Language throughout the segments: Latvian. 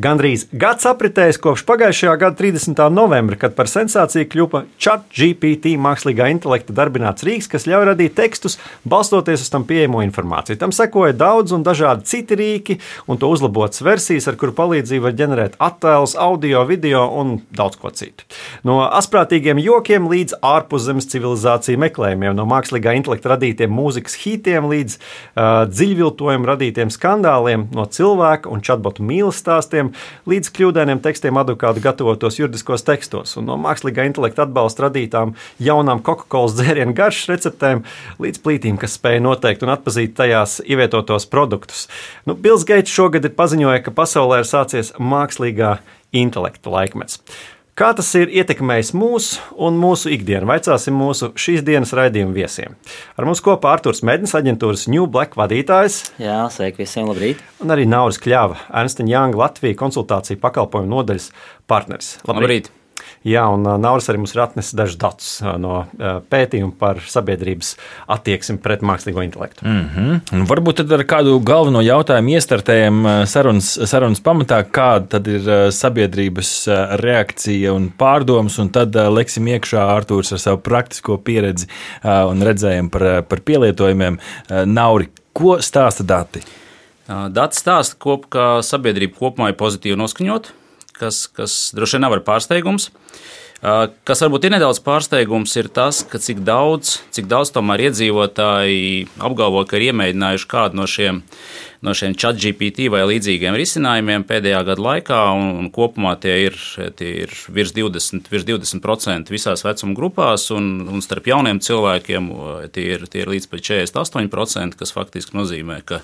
Gandrīz gads apritējis kopš pagājušā gada 30. novembra, kad par sensāciju kļuva ChatGPT mākslīgā intelekta darbināts rīks, kas ļauj radīt tekstus, balstoties uz tam pieejamo informāciju. Tam sekoja daudz un dažādi citi rīki, un to uzlabotas versijas, ar kuru palīdzību var ģenerēt attēlus, audio, video un daudz ko citu. No asprātīgiem jokiem līdz ārpuszemes civilizāciju meklējumiem, no mākslīgā intelekta radītiem mūzikas hitiem līdz uh, dziļviltojumu radītiem skandāliem, no cilvēka un chatbotu mīlestāstiem tekstiem līdz kļūdainiem tekstiem advokātu gatavotos juridiskos tekstos, un no mākslīgā intelekta atbalsta radītām jaunām Coca-Cola dzērienu garšas receptēm līdz plītīm, kas spēja noteikt un atpazīt tajās ievietotos produktus. Nu, Bills Gates šogad ir paziņojis, ka pasaulē ir sācies mākslīgā intelekta laikmets. Kā tas ir ietekmējis mūsu un mūsu ikdienu? Vaicāsim mūsu šīs dienas raidījuma viesiem. Ar mums kopā Arthurs Mednis, aģentūras New Black vadītājs. Jā, sveiki visiem, labrīt. Un arī Nauris Kļava, Ernst Young Latvijas konsultāciju pakalpojumu nodaļas partneris. Labrīt! labrīt. Jā, un Nauris arī mums ir atnesis dažus datus no pētījuma par sabiedrības attieksmi pret mākslīgo intelektu. Mm -hmm. Varbūt tad ar kādu galveno jautājumu iestartējam sarunas, sarunas pamatā, kāda tad ir sabiedrības reakcija un pārdomas, un tad leksim iekšā Artūrs ar savu praktisko pieredzi un redzējumu par, par pielietojumiem. Nauri, ko stāsta dati? Dati stāsta, kop, ka sabiedrība kopumā ir pozitīvi noskaņota kas, kas droši vien nav ar pārsteigums. Kas varbūt ir nedaudz pārsteigums, ir tas, cik daudz, cik daudz tomēr iedzīvotāji apgalvo, ka ir iemēģinājuši kādu no šiem, no šiem chat GPT vai līdzīgiem risinājumiem pēdējā gada laikā, un, un kopumā tie ir, tie ir virs 20%, virs 20 visās vecuma grupās, un, un starp jauniem cilvēkiem tie ir, tie ir līdz pat 48%, kas faktiski nozīmē, ka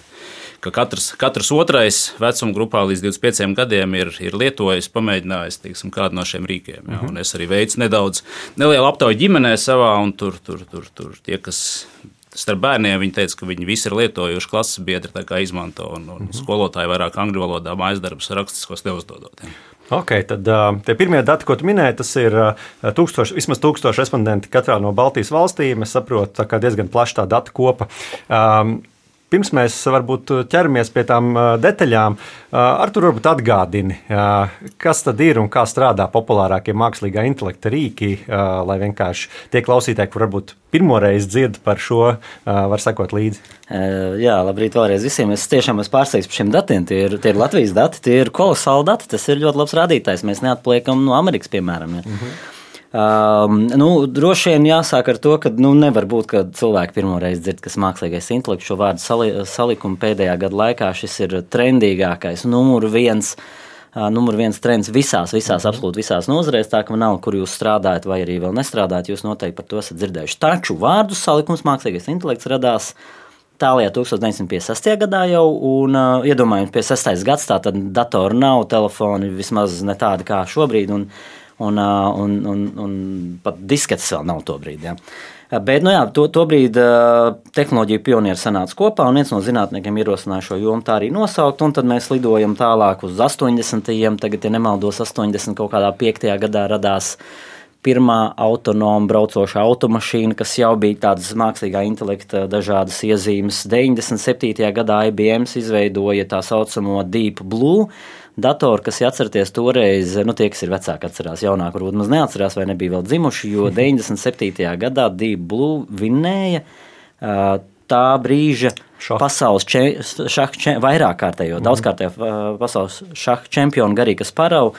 ka katrs, katrs otrais vecuma grupā līdz 25 gadiem ir, ir lietojis, pamēģinājis teiksim, kādu no šiem rīkiem. Ja? Un es arī veicu nedaudz nelielu aptauju ģimenē savā, un tur, tur, tur, tur tie, kas starp bērniem viņi teica, ka viņi visi ir lietojuši klases biedri, tā kā izmanto, un, un mm -hmm. skolotāji vairāk angļu valodā mājas darbus rakstiskos neuzdodot. Ja. Ok, tad tie pirmie dati, ko tu minēji, tas ir tūkstoši, vismaz tūkstoši respondenti katrā no Baltijas valstīm. Es saprotu, ka diezgan plaša tā datu kopa. Um, Pirms mēs varbūt ķeramies pie tām detaļām, ar to varbūt atgādini, kas tad ir un kā strādā populārākie mākslīgā intelekta rīki, lai vienkārši tie klausītāji, kur varbūt pirmoreiz dzird par šo, var sekot līdzi. Jā, labrīt vēlreiz visiem. Es tiešām esmu pārsteigts par šiem datiem. Tie ir, tie ir Latvijas dati, tie ir kolosāli dati. Tas ir ļoti labs rādītājs. Mēs neatpaliekam no Amerikas, piemēram. Ja. -hmm. Um, nu, droši vien jāsāk ar to, ka nu, nevar būt, ka cilvēki pirmoreiz dzird, kas mākslīgais intelekts šo vārdu sali, salikumu pēdējā gada laikā. Šis ir trendīgākais, numur viens. Uh, numur viens trends visās, visās, mm. absolūti visās nozarēs. Tā kā nav, kur jūs strādājat, vai arī vēl nestrādājat, jūs noteikti par to esat dzirdējuši. Taču vārdu salikums mākslīgais intelekts radās Tālijā 1956. gadā jau, un uh, iedomājieties, 56. gads, tā tad datoru nav, telefoni vismaz ne tādi kā šobrīd. Un, uh, un, un, un, un pat disketes vēl nav to brīdi. Ja. Bet nu jā, to, to brīdi tehnoloģija pionieri sanāca kopā, un viens no zinātniekiem ierosināja šo jomu tā arī nosaukt. Tad mēs lidojam tālāk uz 80. Tagad, ja nemaldos, 80. kaut kādā 5. gadā radās pirmā autonoma braucošā automašīna, kas jau bija tādas mākslīgā intelekta dažādas iezīmes. 97. gadā IBM izveidoja tā saucamo Deep Blue datori, kas atcerieties toreiz, nu, tie, kas ir vecāki, atcerās, jaunāk, varbūt maz neatcerās, vai nebija vēl dzimuši, jo 97. gadā Deep Blue vinnēja tā brīža šah. pasaules šaha čem, vairāk kārtējo, mm. daudzkārtējo pasaules šaha čempionu Garīgas Parau,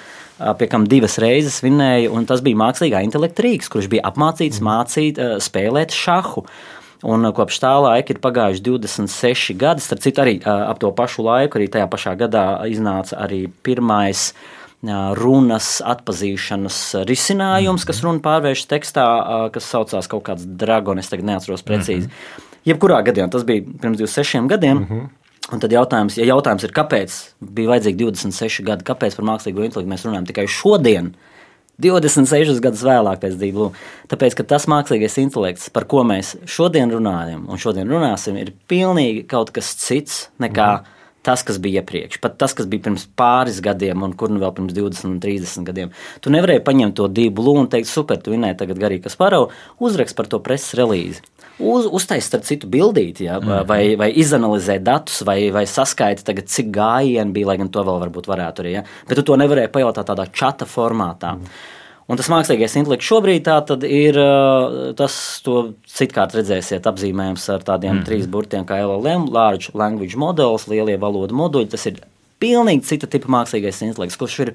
pie kam divas reizes vinnēja, un tas bija mākslīgā intelekta rīks, kurš bija apmācīts mm. mācīt, spēlēt šahu. Un uh, kopš tā laika ir pagājuši 26 gadi. Starp citu, arī uh, ap to pašu laiku, arī tajā pašā gadā iznāca arī pirmais runas atpazīšanas risinājums, kas runa pārvērš tekstā, kas saucās kaut kāds dragonis, tagad neatceros precīzi. Mm -hmm. Jebkurā gadījumā tas bija pirms 26 gadiem. Mm -hmm. Un tad jautājums, ja jautājums ir, kāpēc bija vajadzīgi 26 gadi, kāpēc par mākslīgo intelektu mēs runājam tikai šodien, uh, 26 gadus vēlāk pēc Dīblū. Tāpēc, ka tas mākslīgais intelekts, par ko mēs šodien runājam un šodien runāsim, ir pilnīgi kaut kas cits nekā mm. Tas, kas bija iepriekš, pat tas, kas bija pirms pāris gadiem, un kur nu vēl pirms 20 un 30 gadiem. Tu nevarēji paņemt to blūmu un teikt, super, tu vinēji tagad garīgi, kas parauga, uzrakst par to preses relīzi. Uz, uztaisīt ar citu bildīti, ja, Mhm. vai, vai izanalizēt datus, vai, vai saskaitīt, cik gājieni bija, lai gan to vēl varbūt varētu arī. Ja. Bet tu to nevarēji pajautāt tādā čata formātā. Mhm. Un tas mākslīgais intelekts šobrīd ir tas, to citkārt redzēsiet, apzīmējams ar tādiem mm. trīs burtiem kā LLM, Large Language Models, lielie valodu moduļi. Tas ir pilnīgi cita tipa mākslīgais intelekts, kurš ir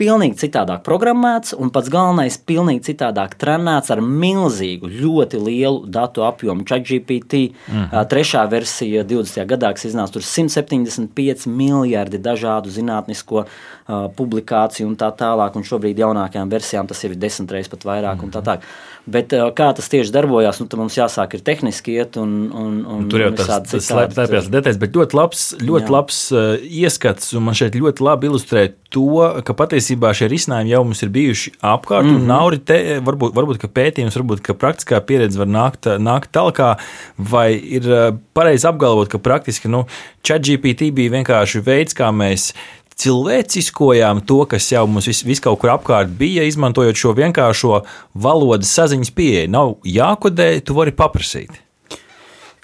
pilnīgi citādāk programmēts un pats galvenais - pilnīgi citādāk trenēts ar milzīgu, ļoti lielu datu apjomu. ChatGPT mm -hmm. trešā versija 20. gadā, kas iznāca tur 175 miljardi dažādu zinātnisko uh, publikāciju un tā tālāk, un šobrīd jaunākajām versijām tas jau ir desmit reizes pat vairāk mm -hmm. un tā tālāk. Bet uh, kā tas tieši darbojās, nu, mums jāsāk ir tehniski iet un, un, un Tur jau un visādi tas citādi. slēpjas detaļas, bet ļoti labs, ļoti Jā. labs uh, ieskats, un man šeit ļoti labi ilustrē to, ka patiesībā šie risinājumi jau mums ir bijuši apkārt, mm -hmm. arī te, varbūt, varbūt ka pētījums, varbūt praktiskā pieredze var nākt, nākt tālāk, vai ir uh, pareizi apgalvot, ka praktiski nu, ChatGPT bija vienkārši veids, kā mēs cilvēciskojām to, kas jau mums vis, vis kaut kur apkārt bija, izmantojot šo vienkāršo valodas saziņas pieeju. Nav jākodē, tu vari paprasīt.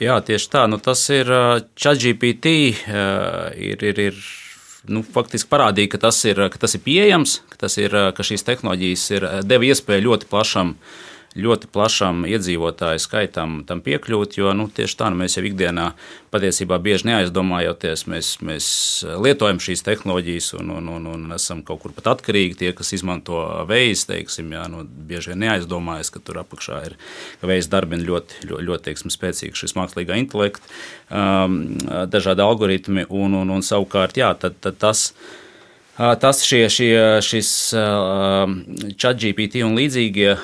Jā, tieši tā. Nu, tas ir uh, ChatGPT. uh, Ir, ir, ir, nu, faktiski parādīja, ka tas ir, ka tas ir pieejams, ka, tas ir, uh, ka šīs tehnoloģijas ir, uh, deva iespēju ļoti plašam ļoti plašam iedzīvotāju skaitam tam piekļūt, jo nu, tieši tā nu, mēs jau ikdienā patiesībā bieži neaizdomājoties, mēs, mēs lietojam šīs tehnoloģijas un, un, un, un esam kaut kur pat atkarīgi. Tie, kas izmanto veids, teiksim, jā, nu, bieži vien neaizdomājas, ka tur apakšā ir veids darbina ļoti, ļoti, ļoti teiksim, spēcīgs šis mākslīgā intelekta, um, dažādi algoritmi un, un, un savukārt, jā, tad, tad tas. Tas šie, šie, šis chat GPT un līdzīgie,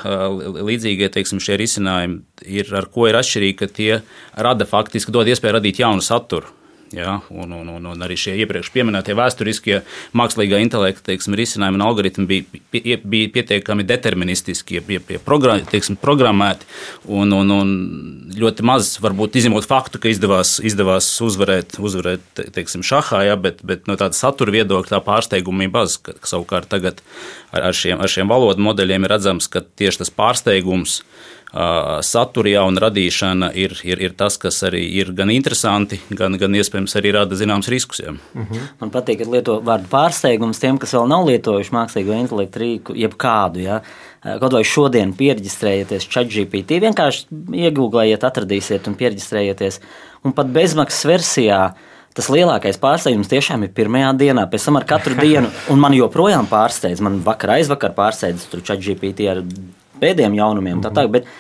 līdzīgie teiksim, šie risinājumi, ir, ar ko ir atšķirīgi, ka tie rada faktiski dod iespēju radīt jaunu saturu. Ja, un, un, un, un arī šie iepriekš minētie vēsturiskie mākslīgā intelekta teiksim, risinājumi un algoritmi bija, pie, bija pietiekami deterministiski, bija pie program, teiksim, programmēti. Un, un, un ļoti maz, varbūt izņemot faktu, ka izdevās, izdevās uzvarēt, uzvarēt te, teiksim, šahā, ja, bet, bet no tāda satura viedokļa tā pārsteiguma bija baz. Ka, savukārt tagad ar, ar, šiem, ar šiem valodu modeļiem ir redzams, ka tieši tas pārsteigums satura un radīšana ir, ir, ir tas, kas arī ir gan interesanti, gan, gan iespējams arī rada zināms riskus. Ja. Uh -huh. Man patīk, ka lieto vārdu pārsteigums tiem, kas vēl nav lietojuši mākslīgo intelektu rīku, jebkādu. Ja. Kaut vai šodien pierģistrējieties ChatGPT, vienkārši iegūlējiet, atradīsiet un pierģistrējieties. Un pat bezmaksas versijā tas lielākais pārsteigums tiešām ir pirmajā dienā. Pēc tam ar katru dienu, un man joprojām pārsteidz, man vakar aizvakar pārsteidz tur ChatGPT ar pēdējiem jaunumiem. Tā tā, bet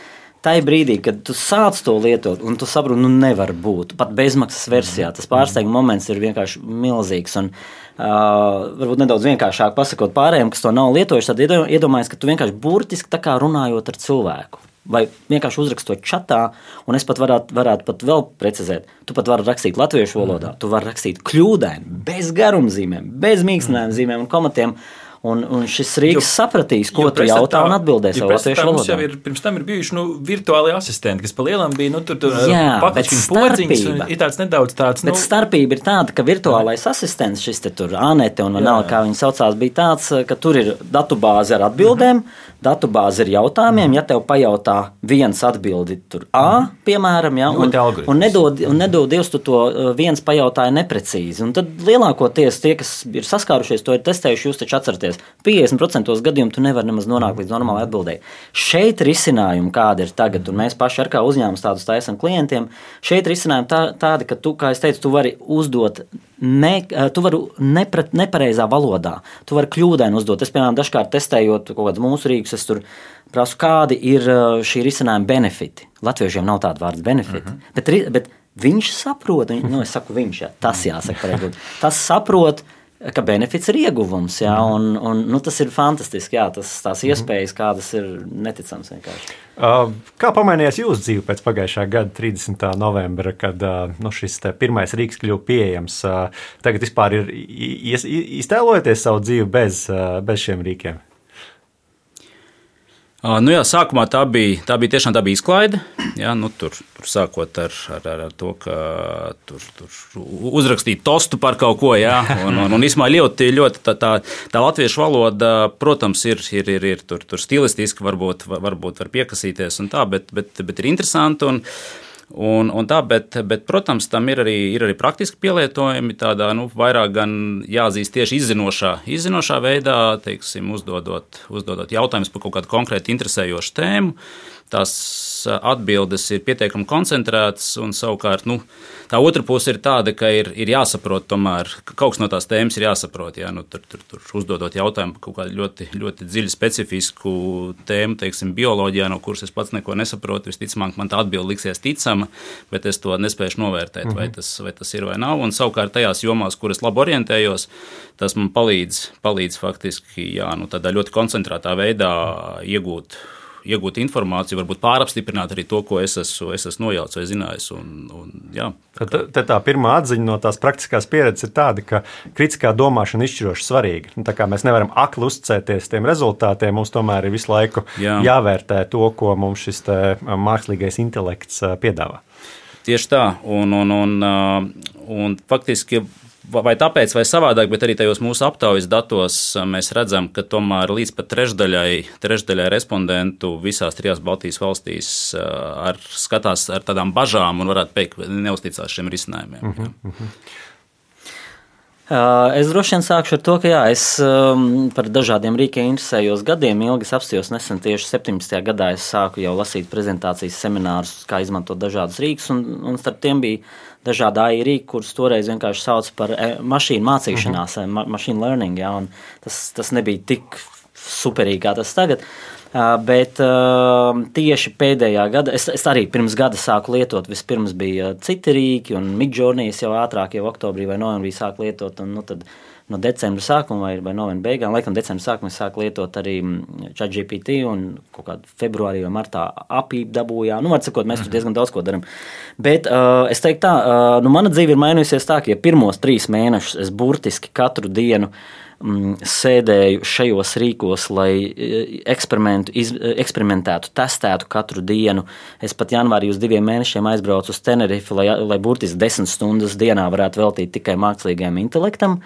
tajā brīdī, kad tu sāc to lietot, un tu saproti, nu nevar būt. Pat bezmaksas versijā tas pārsteiguma moments ir vienkārši milzīgs. Un, uh, varbūt nedaudz vienkāršāk pasakot pārējiem, kas to nav lietojuši, tad iedomājieties, ka tu vienkārši burtiski tā kā runājot ar cilvēku. Vai vienkārši uzrakstot čatā, un es pat varētu, varētu pat vēl precizēt. Tu pat vari rakstīt latviešu valodā, tu vari rakstīt kļūdaini, bez garumzīmēm, bez mīkstinājuma zīmēm un komatiem. Un, un šis rīks sapratīs, ko tu jautā un atbildēs jau latviešu valodā. valodā. Ir, pirms tam ir bijuši nu, virtuāli asistenti, kas pa lielam bija nu, tur, tur Jā, bet pakaļ podziņas. starpība- Ir tāds nedaudz tāds, Bet nu, starpība ir tāda, ka virtuālais asistents, šis te tur Anete un Vanela, kā viņi saucās, bija tāds, ka tur ir datubāze ar atbildēm, Mhm. datubāze ar jautājumiem. Ja tev pajautā viens atbildi tur A, piemēram, ja, un, Ļoti algoritms. un nedod, un nedod Dievs, tu to uh, viens pajautāja neprecīzi. Un tad lielākoties tie, kas ir saskārušies, to ir testējuši, jūs taču atceraties, 50% gadījumu tu nevari nemaz nonākt līdz normālai atbildēji. Šeit risinājumi kādi ir tagad, un mēs paši ar kā uzņēmums tādus taisam klientiem, šeit risinājumi tā, tādi, ka tu, kā es teicu, tu vari uzdot ne, tu vari nepre, nepareizā valodā. Tu vari kļūdaini uzdot. Es, piemēram, dažkārt testējot kaut kādus mūsu rīkus, es tur prasu, kādi ir uh, šī risinājuma benefiti. Latviešiem nav tāda vārda benefiti. Uh -huh. bet, bet viņš saprot, un, nu, es saku, viņš, jā, tas jāsaka pareizi. Tas saprot, ka benefits ir ieguvums, jā, un, un nu, tas ir fantastiski. Jā, tas, tās iespējas, kādas ir neticams vienkārši. Uh, Kā pamainījās jūsu dzīve pēc pagājušā gada 30. novembra, kad uh, nu, šis pirmais rīks kļuva pieejams? Uh, Tagad vispār ir i- ies- i- iztēlojaties savu dzīvi bez, bez šiem rīkiem. Nu jā, sākumā tā bija, tā bija tiešām tā bija izklaide. Jā, nu, tur, tur sākot ar, ar, ar, ar to, ka tur, tur uzrakstīt tostu par kaut ko. Jā, un, un, un īsumā ļoti, ļoti tā, tā, tā latviešu valoda, protams, ir, ir, ir, ir tur, tur stilistiski, varbūt, varbūt var piekasīties un tā, bet, bet, bet ir interesanti. Un, Un, un tā, bet, bet, protams, tam ir arī, ir arī praktiski pielietojumi. Tādā nu, vairāk jāatzīst tieši izzinošā, izzinošā veidā, teiksim, uzdodot, uzdodot jautājumus par kaut kādu konkrēti interesējošu tēmu tās atbildes ir pietiekami koncentrētas, un savukārt nu, tā otra puse ir tāda, ka ir, ir jāsaprot, tomēr kaut kas no tās tēmas ir jāsaprot. Jā, nu, tur, tur, tur uzdodot jautājumu par kaut kādu ļoti, ļoti dziļu, specifisku tēmu, teiksim, bioloģijā, no kuras es pats neko nesaprotu. Visticamāk, man tā atbilde liksies ticama, bet es to nespēju novērtēt, -hmm. vai, mhm. tas, vai tas ir vai nav. Un savukārt tajās jomās, kuras labi orientējos, tas man palīdz, palīdz faktiski jā, nu, tādā ļoti koncentrētā veidā iegūt iegūt informāciju, varbūt pārapstiprināt arī to, ko es esmu, es esmu nojaucis vai zinājis. Un, un, tad, tad tā pirmā atziņa no tās praktiskās pieredzes ir tāda, ka kritiskā domāšana ir izšķiroši svarīga. Nu, mēs nevaram akli uzticēties tiem rezultātiem. Mums tomēr ir visu laiku jā. jāvērtē to, ko mums šis mākslīgais intelekts piedāvā. Tieši tā, un, un, un, un faktiski vai tāpēc, vai savādāk, bet arī tajos mūsu aptaujas datos mēs redzam, ka tomēr līdz pat trešdaļai, trešdaļai respondentu visās trijās Baltijas valstīs ar, skatās ar tādām bažām un varētu teikt, neusticās šiem risinājumiem. Uh -huh, uh -huh. Es droši vien sākšu ar to, ka jā, es um, par dažādiem rīkiem interesējos gadiem. Ilgi apstājos nesen, tieši 17. gadā es sāku jau lasīt prezentācijas seminārus, kā izmantot dažādus rīkus, un, un starp tiem bija dažādi AI rīki, kurus toreiz vienkārši sauc par e, mašīnu mācīšanās, mm -hmm. ma machine learning. Ja, tas, tas nebija tik superīgi, kā tas tagad. Uh, bet uh, tieši pēdējā gada, es, es arī pirms gada sāku lietot. Vispirms bija citi rīki, un Midjourney jau ātrāk, jau oktobrī vai novembrī sāku lietot. Un, nu, tad, no decembra sākuma vai, vai novembra beigām. Laikam, decembra sākumā sāku lietot arī ChatGPT un kaut kādā februārī vai martā apīp dabūjām. Nu, var sakot, mēs tur mhm. diezgan daudz ko darām. Bet uh, es teiktu tā, uh, nu, mana dzīve ir mainījusies tā, ka ja pirmos trīs mēnešus es burtiski katru dienu mm, sēdēju šajos rīkos, lai iz, eksperimentētu, testētu katru dienu. Es pat janvārī uz diviem mēnešiem aizbraucu uz Tenerife, lai, lai burtiski desmit stundas dienā varētu veltīt tikai mākslīgajam intelektam.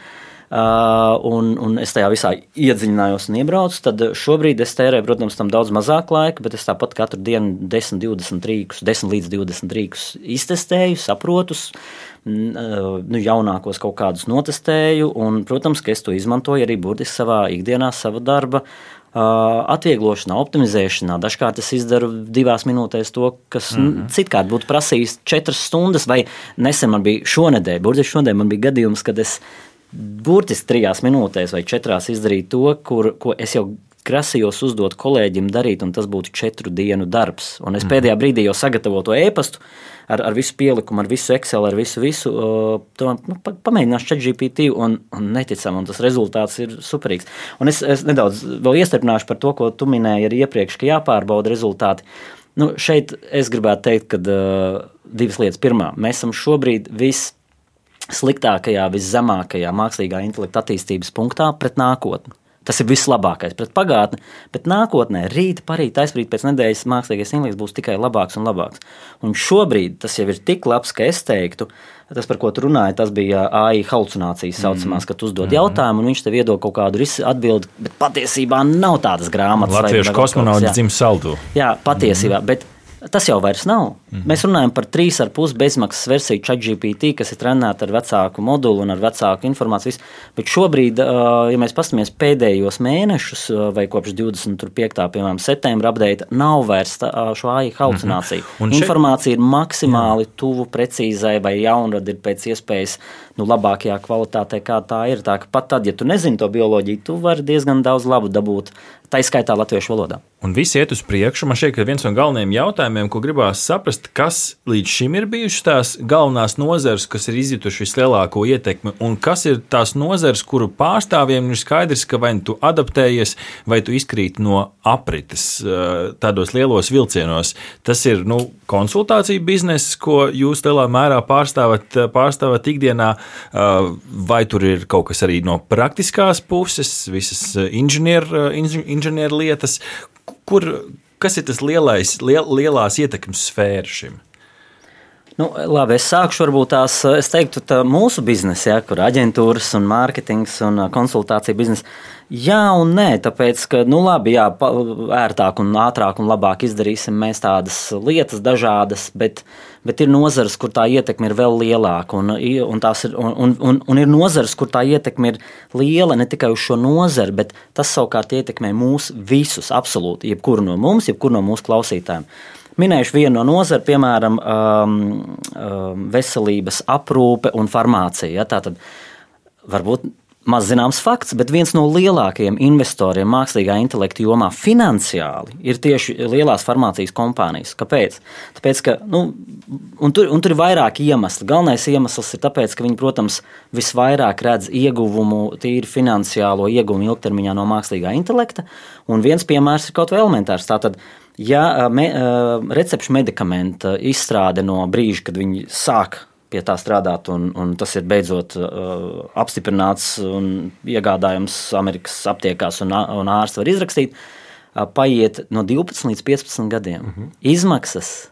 Uh, un, un es tajā visā iedziļinājos un iebraucu. Tad šobrīd es tērēju, protams, tam daudz mazāk laika, bet es tāpat katru dienu 10, 20 rīkus, 10 līdz 20 rīkus iztestēju, saprotu, nu, jaunākos kaut kādus notestēju. Un, protams, ka es to izmantoju arī burtiski savā ikdienā, sava darba. Atvieglošanā, optimizēšanā. Dažkārt es izdaru divās minūtēs to, kas mm -hmm. citkārt būtu prasījis četras stundas, vai nesen man bija šonadēļ, burtiski šonadēļ man bija gadījums, kad es burtiski trijās minūtēs vai četrās izdarīt to, kur, ko es jau grasījos uzdot kolēģim darīt, un tas būtu četru dienu darbs. Un es pēdējā brīdī jau sagatavoju to e-pastu ar, ar visu pielikumu, ar visu Excel, ar visu, visu to nu, pamēģināšu chat GPT, un, un neticam, un tas rezultāts ir superīgs. Un es, es nedaudz vēl iestrādināšu par to, ko tu minēji arī iepriekš, ka jāpārbauda rezultāti. Nu, šeit es gribētu teikt, ka uh, divas lietas. Pirmā, mēs esam šobrīd viss sliktākajā, viszemākajā mākslīgā intelekta attīstības punktā pret nākotni. Tas ir vislabākais pret pagātni, bet nākotnē, rīt, parīt, aizprīt pēc nedēļas mākslīgais intelekts būs tikai labāks un labāks. Un šobrīd tas jau ir tik labs, ka es teiktu, tas, par ko tu runāji, tas bija AI halucinācijas saucamās, mm. ka tu uzdod mm. jautājumu, un viņš tev iedod kaut kādu atbildi, bet patiesībā nav tādas grāmatas. Latviešu kosmonauts dzimts saldu. Jā, patiesībā, mm. bet Tas jau vairs nav. Mm -hmm. Mēs runājam par 3,5 bezmaksas versiju ChatGPT, kas ir trenēta ar vecāku modulu un ar vecāku informāciju. Bet šobrīd, ja mēs paskatāmies pēdējos mēnešus, vai kopš 25. Piemēram, septembra update, nav vairs tā, šo AI halucināciju. Mm -hmm. Informācija ir maksimāli jā. tuvu precīzai, vai jaunrada ir pēc iespējas nu, labākajā kvalitātē, kā tā ir. Tā, pat tad, ja tu nezini to bioloģiju, tu vari diezgan daudz labu dabūt tā izskaitā latviešu valodā. Un viss iet uz priekšu. Man šķiet, ka viens no galvenajiem jautājumiem, ko gribās saprast, kas līdz šim ir bijušas tās galvenās nozares, kas ir izjutušas vislielāko ietekmi, un kas ir tās nozares, kuru pārstāvjiem ir skaidrs, ka vai nu tu adaptējies, vai tu izkrīt no aprites eh, tādos lielos vilcienos. Tas ir nu, konsultāciju bizness, ko jūs lielā mērā pārstāvat, pārstāvat ikdienā, eh, vai tur ir kaut kas arī no praktiskās puses, visas inženieru inženier lietas kur, kas ir tas lielais, liel, lielās ietekmes sfēra šim? Nu, labi, es sākšu varbūt tās, es teiktu, tā mūsu biznesa, ja, kur aģentūras un mārketings un konsultācija biznesa. Jā un nē, tāpēc, ka, nu labi, jā, ērtāk un ātrāk un labāk izdarīsim mēs tādas lietas dažādas, bet, bet ir nozares, kur tā ietekme ir vēl lielāka, un, un, ir, un, un, un ir nozares, kur tā ietekme ir liela ne tikai uz šo nozari, bet tas savukārt ietekmē mūs visus, absolūti, jebkuru no mums, jebkuru no mūsu klausītājiem. Minējuši vienu no nozarēm, piemēram, um, um, veselības aprūpe un farmācija. Ja, tātad varbūt maz zināms fakts, bet viens no lielākajiem investoriem mākslīgā intelekta jomā finansiāli ir tieši lielās farmācijas kompānijas. Kāpēc? Tāpēc, ka, nu, un tur, un tur ir vairāki iemesli. Galvenais iemesls ir tas, ka viņi, protams, visvairāk redz ieguvumu, tīri finansiālo ieguvumu ilgtermiņā no mākslīgā intelekta. Un viens piemērs ir kaut vai elementārs. Tātad, Ja me, recepšu medikamenta izstrāde no brīža, kad viņi sāk pie tā strādāt, un, un tas ir beidzot uh, apstiprināts un iegādājams Amerikas aptiekās, un, un ārsts var izrakstīt, uh, paiet no 12 līdz 15 gadiem. Mm -hmm. Izmaksas.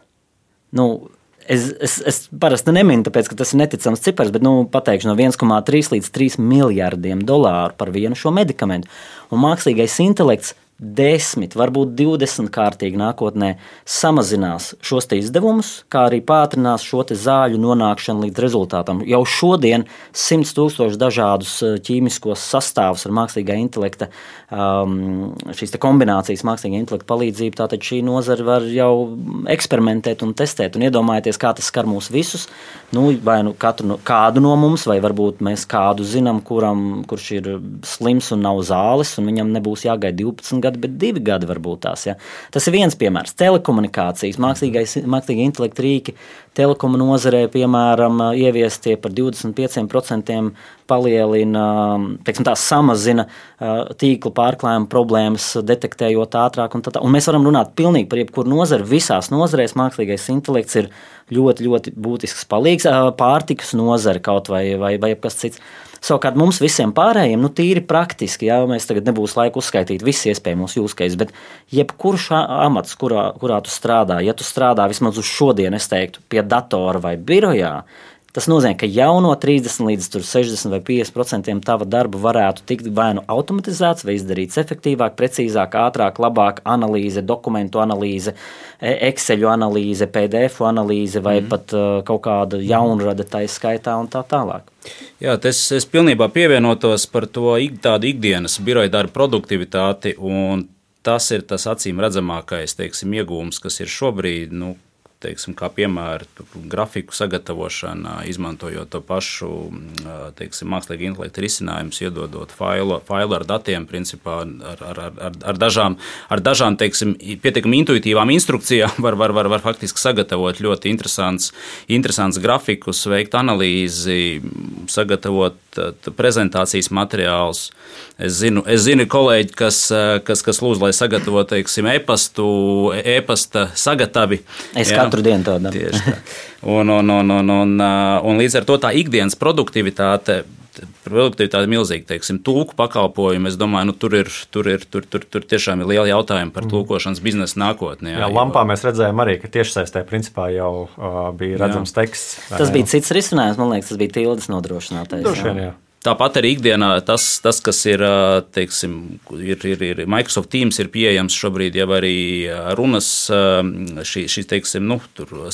Nu, Es, es, es parasti neminu, tāpēc, ka tas ir neticams cipars, bet nu, pateikšu no 1,3 līdz 3 miljardiem dolāru par vienu šo medikamentu. Un mākslīgais intelekts desmit, varbūt 20 kārtīgi nākotnē samazinās šos izdevumus, kā arī pātrinās šo zāļu nonākšanu līdz rezultātam. Jau šodien 100 tūkstoši dažādus eh, ķīmiskos sastāvus ar mākslīgā intelekta, um, šīs kombinācijas mākslīgā intelekta palīdzību, tātad šī nozara var jau eksperimentēt un testēt un iedomājieties, kā tas skar mūs visus. Nu, vai nu katru, kādu no mums, vai varbūt mēs kādu zinām, kuram, kurš ir slims un nav zāles, un viņam nebūs jāgaida 12 gadi, bet divi gadi varbūt tās. Ja. Tas ir viens piemērs. Telekomunikācijas, mākslīgā intelekta rīki, telekomu nozarē, piemēram, ieviestie par 25% palielina, teiksim, tā samazina tīkla pārklājuma problēmas, detektējot ātrāk. Un, tā, un mēs varam runāt pilnīgi par jebkuru nozari. Visās nozarēs mākslīgais intelekts ir ļoti, ļoti būtisks palīgs. Pārtikas nozare kaut vai, vai, vai kas cits. Savukārt mums visiem pārējiem, nu, tīri praktiski, ja mēs tagad nebūs laika uzskaitīt visus iespējamos jūskais, bet jebkurš amats, kurā, kurā tu strādā, ja tu strādā vismaz uz šodienu, es teiktu, pie datora vai birojā, Tas nozīmē, ka jau no 30 līdz 60 vai 50% tava darba varētu tikt vai nu automatizēts, vai izdarīts efektīvāk, precīzāk, ātrāk, labāk analīze, dokumentu analīze, e, Excel analīze, PDF analīze vai mm. pat uh, kaut kāda jaunrada taisa skaitā un tā tālāk. Jā, es, es pilnībā pievienotos par to ik, tādu ikdienas biroja darba produktivitāti. Tas ir tas acīm redzamākais teiksim, iegūms, kas ir šobrīd. Nu, teiksim, kā piemēru grafiku sagatavošana, izmantojot to pašu teiksim, mākslīgu intelektu risinājumus, iedodot failu, failu ar datiem, principā ar, ar, ar, ar dažām, ar dažām teiksim, pietiekami intuitīvām instrukcijām, var, var, var, var faktiski sagatavot ļoti interesants, interesants grafikus, veikt analīzi, sagatavot prezentācijas materiālus. Es zinu, es zinu kolēģi, kas, kas, kas lūdz, lai sagatavotu e-pastu, e-pasta sagatavi. Es jā, katru dienu to daru. Tieši tā. Un, un, un, un, un, un līdz ar to tā ikdienas produktivitāte produktivitāte ir milzīga. Teiksim, tūku pakalpojumi, es domāju, nu, tur, ir, tur, ir, tur, tur, tur tiešām ir liela jautājuma par mm. tulkošanas biznesa nākotnē. Jā, jā lampā jo... mēs redzējām arī, ka tiešsaistē principā jau uh, bija redzams jā. teksts. Tas bija cits risinājums, man liekas, tas bija tildes nodrošinātais. Droši vien, jā. jā. Tāpat arī ikdienā tas, tas kas ir, teiksim, ir, ir, ir Microsoft Teams, ir pieejams šobrīd jau arī runas, šī, šī teiksim, nu,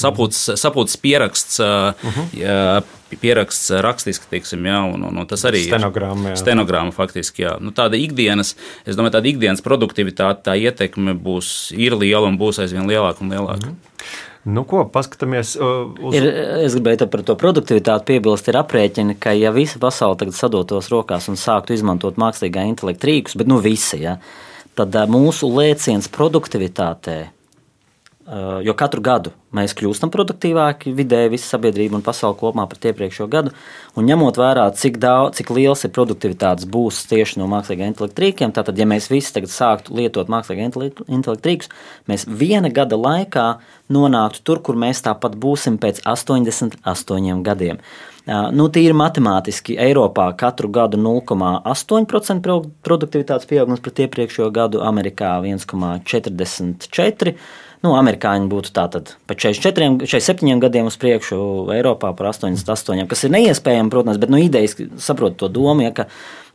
sapūts, sapūts pieraksts, uh -huh. jā, pieraksts rakstiski, teiksim, jā, un, un, un tas arī stenogramma, ir stenogramma faktiski. Jā. Nu, tāda ikdienas, es domāju, tāda ikdienas produktivitāte, tā ietekme būs, ir liela un būs aizvien lielāka un lielāka. Uh -huh. Nu, ko paskatāmies uh, uz? Ir, es gribēju par to produktivitāti piebilst, ir aprēķini, ka ja visa pasaule tagad sadotos rokās un sāktu izmantot mākslīgā intelekta rīkus, bet nu visi, ja, tad uh, mūsu lēciens produktivitātē, uh, jo katru gadu mēs kļūstam produktīvāki vidēji visa sabiedrība un pasaule kopumā par iepriekšējo gadu. Un ņemot vērā, cik, daudz, cik liels ir produktivitātes būs tieši no mākslīgā intelekta rīkiem, tātad, ja mēs visi tagad sāktu lietot mākslīgā intelekta rīkus, mēs viena gada laikā nonāktu tur, kur mēs tāpat būsim pēc 88 gadiem. Nu, Tīri matemātiski Eiropā katru gadu 0,8% produktivitātes pieaugums pret iepriekšējo gadu, Amerikā 1,44%. Nu, amerikāņi būtu tātad pa 44, 47 gadiem uz priekšu, Eiropā par 88, kas ir neiespējami, protams, bet nu, idejas saprotu to domu, ja, ka,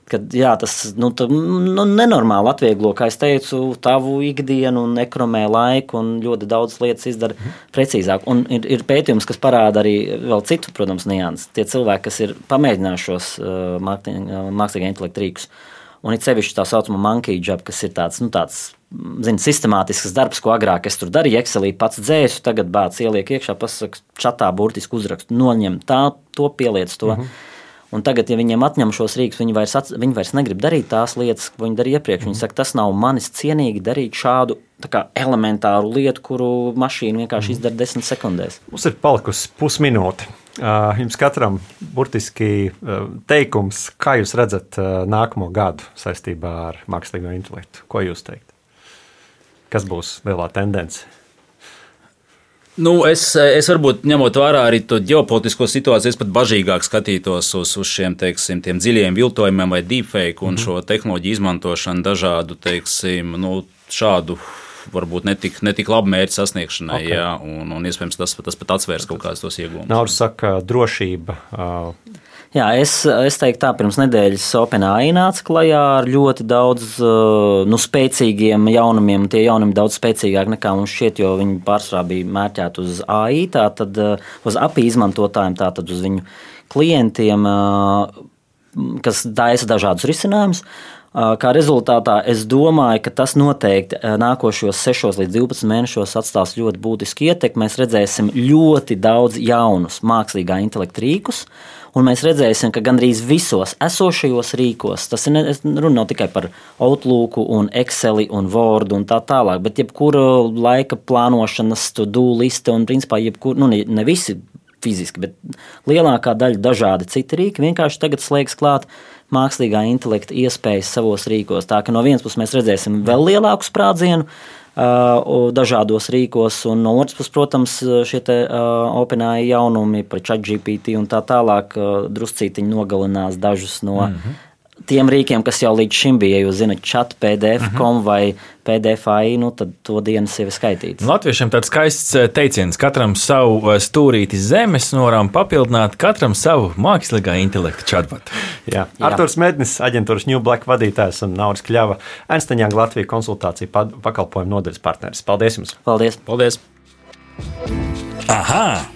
kad, jā, tas nu, tā, nu, nenormāli atvieglo, kā es teicu, tavu ikdienu un ekonomē laiku un ļoti daudz lietas izdara mhm. precīzāk. Un ir, ir pētījums, kas parāda arī vēl citu, protams, nianses. Tie cilvēki, kas ir pamēģinājuši šos uh, mākslīgā intelekta rīkus, un it sevišķi tā saucamā monkey job, kas ir tāds, nu, tāds zin, sistemātisks darbs, ko agrāk es tur darīju, Excelī pats dzēsu, tagad bācis ieliek iekšā, pasakā, čatā burtiski uzrakstu, noņem tā, to pieliec to. Mm -hmm. Un tagad, ja viņiem atņem šos rīkus, viņi vairs, at, viņi vairs negrib darīt tās lietas, ko viņi darīja iepriekš. Viņi saka, tas nav manis cienīgi darīt šādu kā, elementāru lietu, kuru mašīna vienkārši izdara desmit sekundēs. Mums ir palikusi pusminūte. Jums katram burtiski teikums, kā jūs redzat nākamo gadu saistībā ar mākslīgo intelektu. Ko jūs teikt? Kas būs lielā tendence? Nu, es, es varbūt ņemot vērā arī to ģeopolitisko situāciju, es pat bažīgāk skatītos uz, uz šiem teiksim, dziļiem viltojumiem vai deepfake un mm -hmm. šo tehnoloģiju izmantošanu dažādu teiksim, nu, šādu varbūt netik, netik labu mērķu sasniegšanai. Okay. Jā, un, un iespējams tas, tas pat atsvērs kaut kādus tos iegūmus. Naudas saka, drošība. Jā, es, es teiktu, tā pirms nedēļas OpenAI nāca klajā ar ļoti daudz uh, nu, spēcīgiem jaunumiem. Tie jaunumi daudz spēcīgāki nekā mums šķiet, jo viņi pārsvarā bija mērķēti uz AI, tātad uh, uz API izmantotājiem, tātad uz viņu klientiem, uh, kas taisa dažādus risinājumus. Kā rezultātā es domāju, ka tas noteikti nākošos 6 līdz 12 mēnešos atstās ļoti būtisku ietekmi. Mēs redzēsim ļoti daudz jaunus mākslīgā intelekta rīkus, un mēs redzēsim, ka gandrīz visos esošajos rīkos, tas ir runa nav tikai par Outlook, un Excel un Word un tā tālāk, bet jebkura laika plānošanas, to do liste un principā jebkur, nu ne, ne visi fiziski, bet lielākā daļa dažādi citi rīki vienkārši tagad slēgs klāt mākslīgā intelekta iespējas savos rīkos. Tā ka no vienas puses mēs redzēsim vēl lielāku sprādzienu, dažādos rīkos, un no otras puses, protams, šie OpenAI jaunumi par ChatGPT un tā tālāk druscītiņi nogalinās dažus no mm -hmm tiem rīkiem, kas jau līdz šim bija, ja jūs zinat, chat, PDF.com uh -huh. vai PDFI, nu, tad to dienas jau ir skaitīts. Latviešiem tāds skaists eh, teiciens, katram savu eh, stūrīti zemes norām papildināt, katram savu mākslīgā intelekta chatbot. Jā. Jā. Arturs Mednis, aģentūras New Black vadītājs un Nauris Kļava, Ernstaņā Latvijas konsultāciju pakalpojumu nodaļas partneris. Paldies jums! Paldies! Paldies. Aha!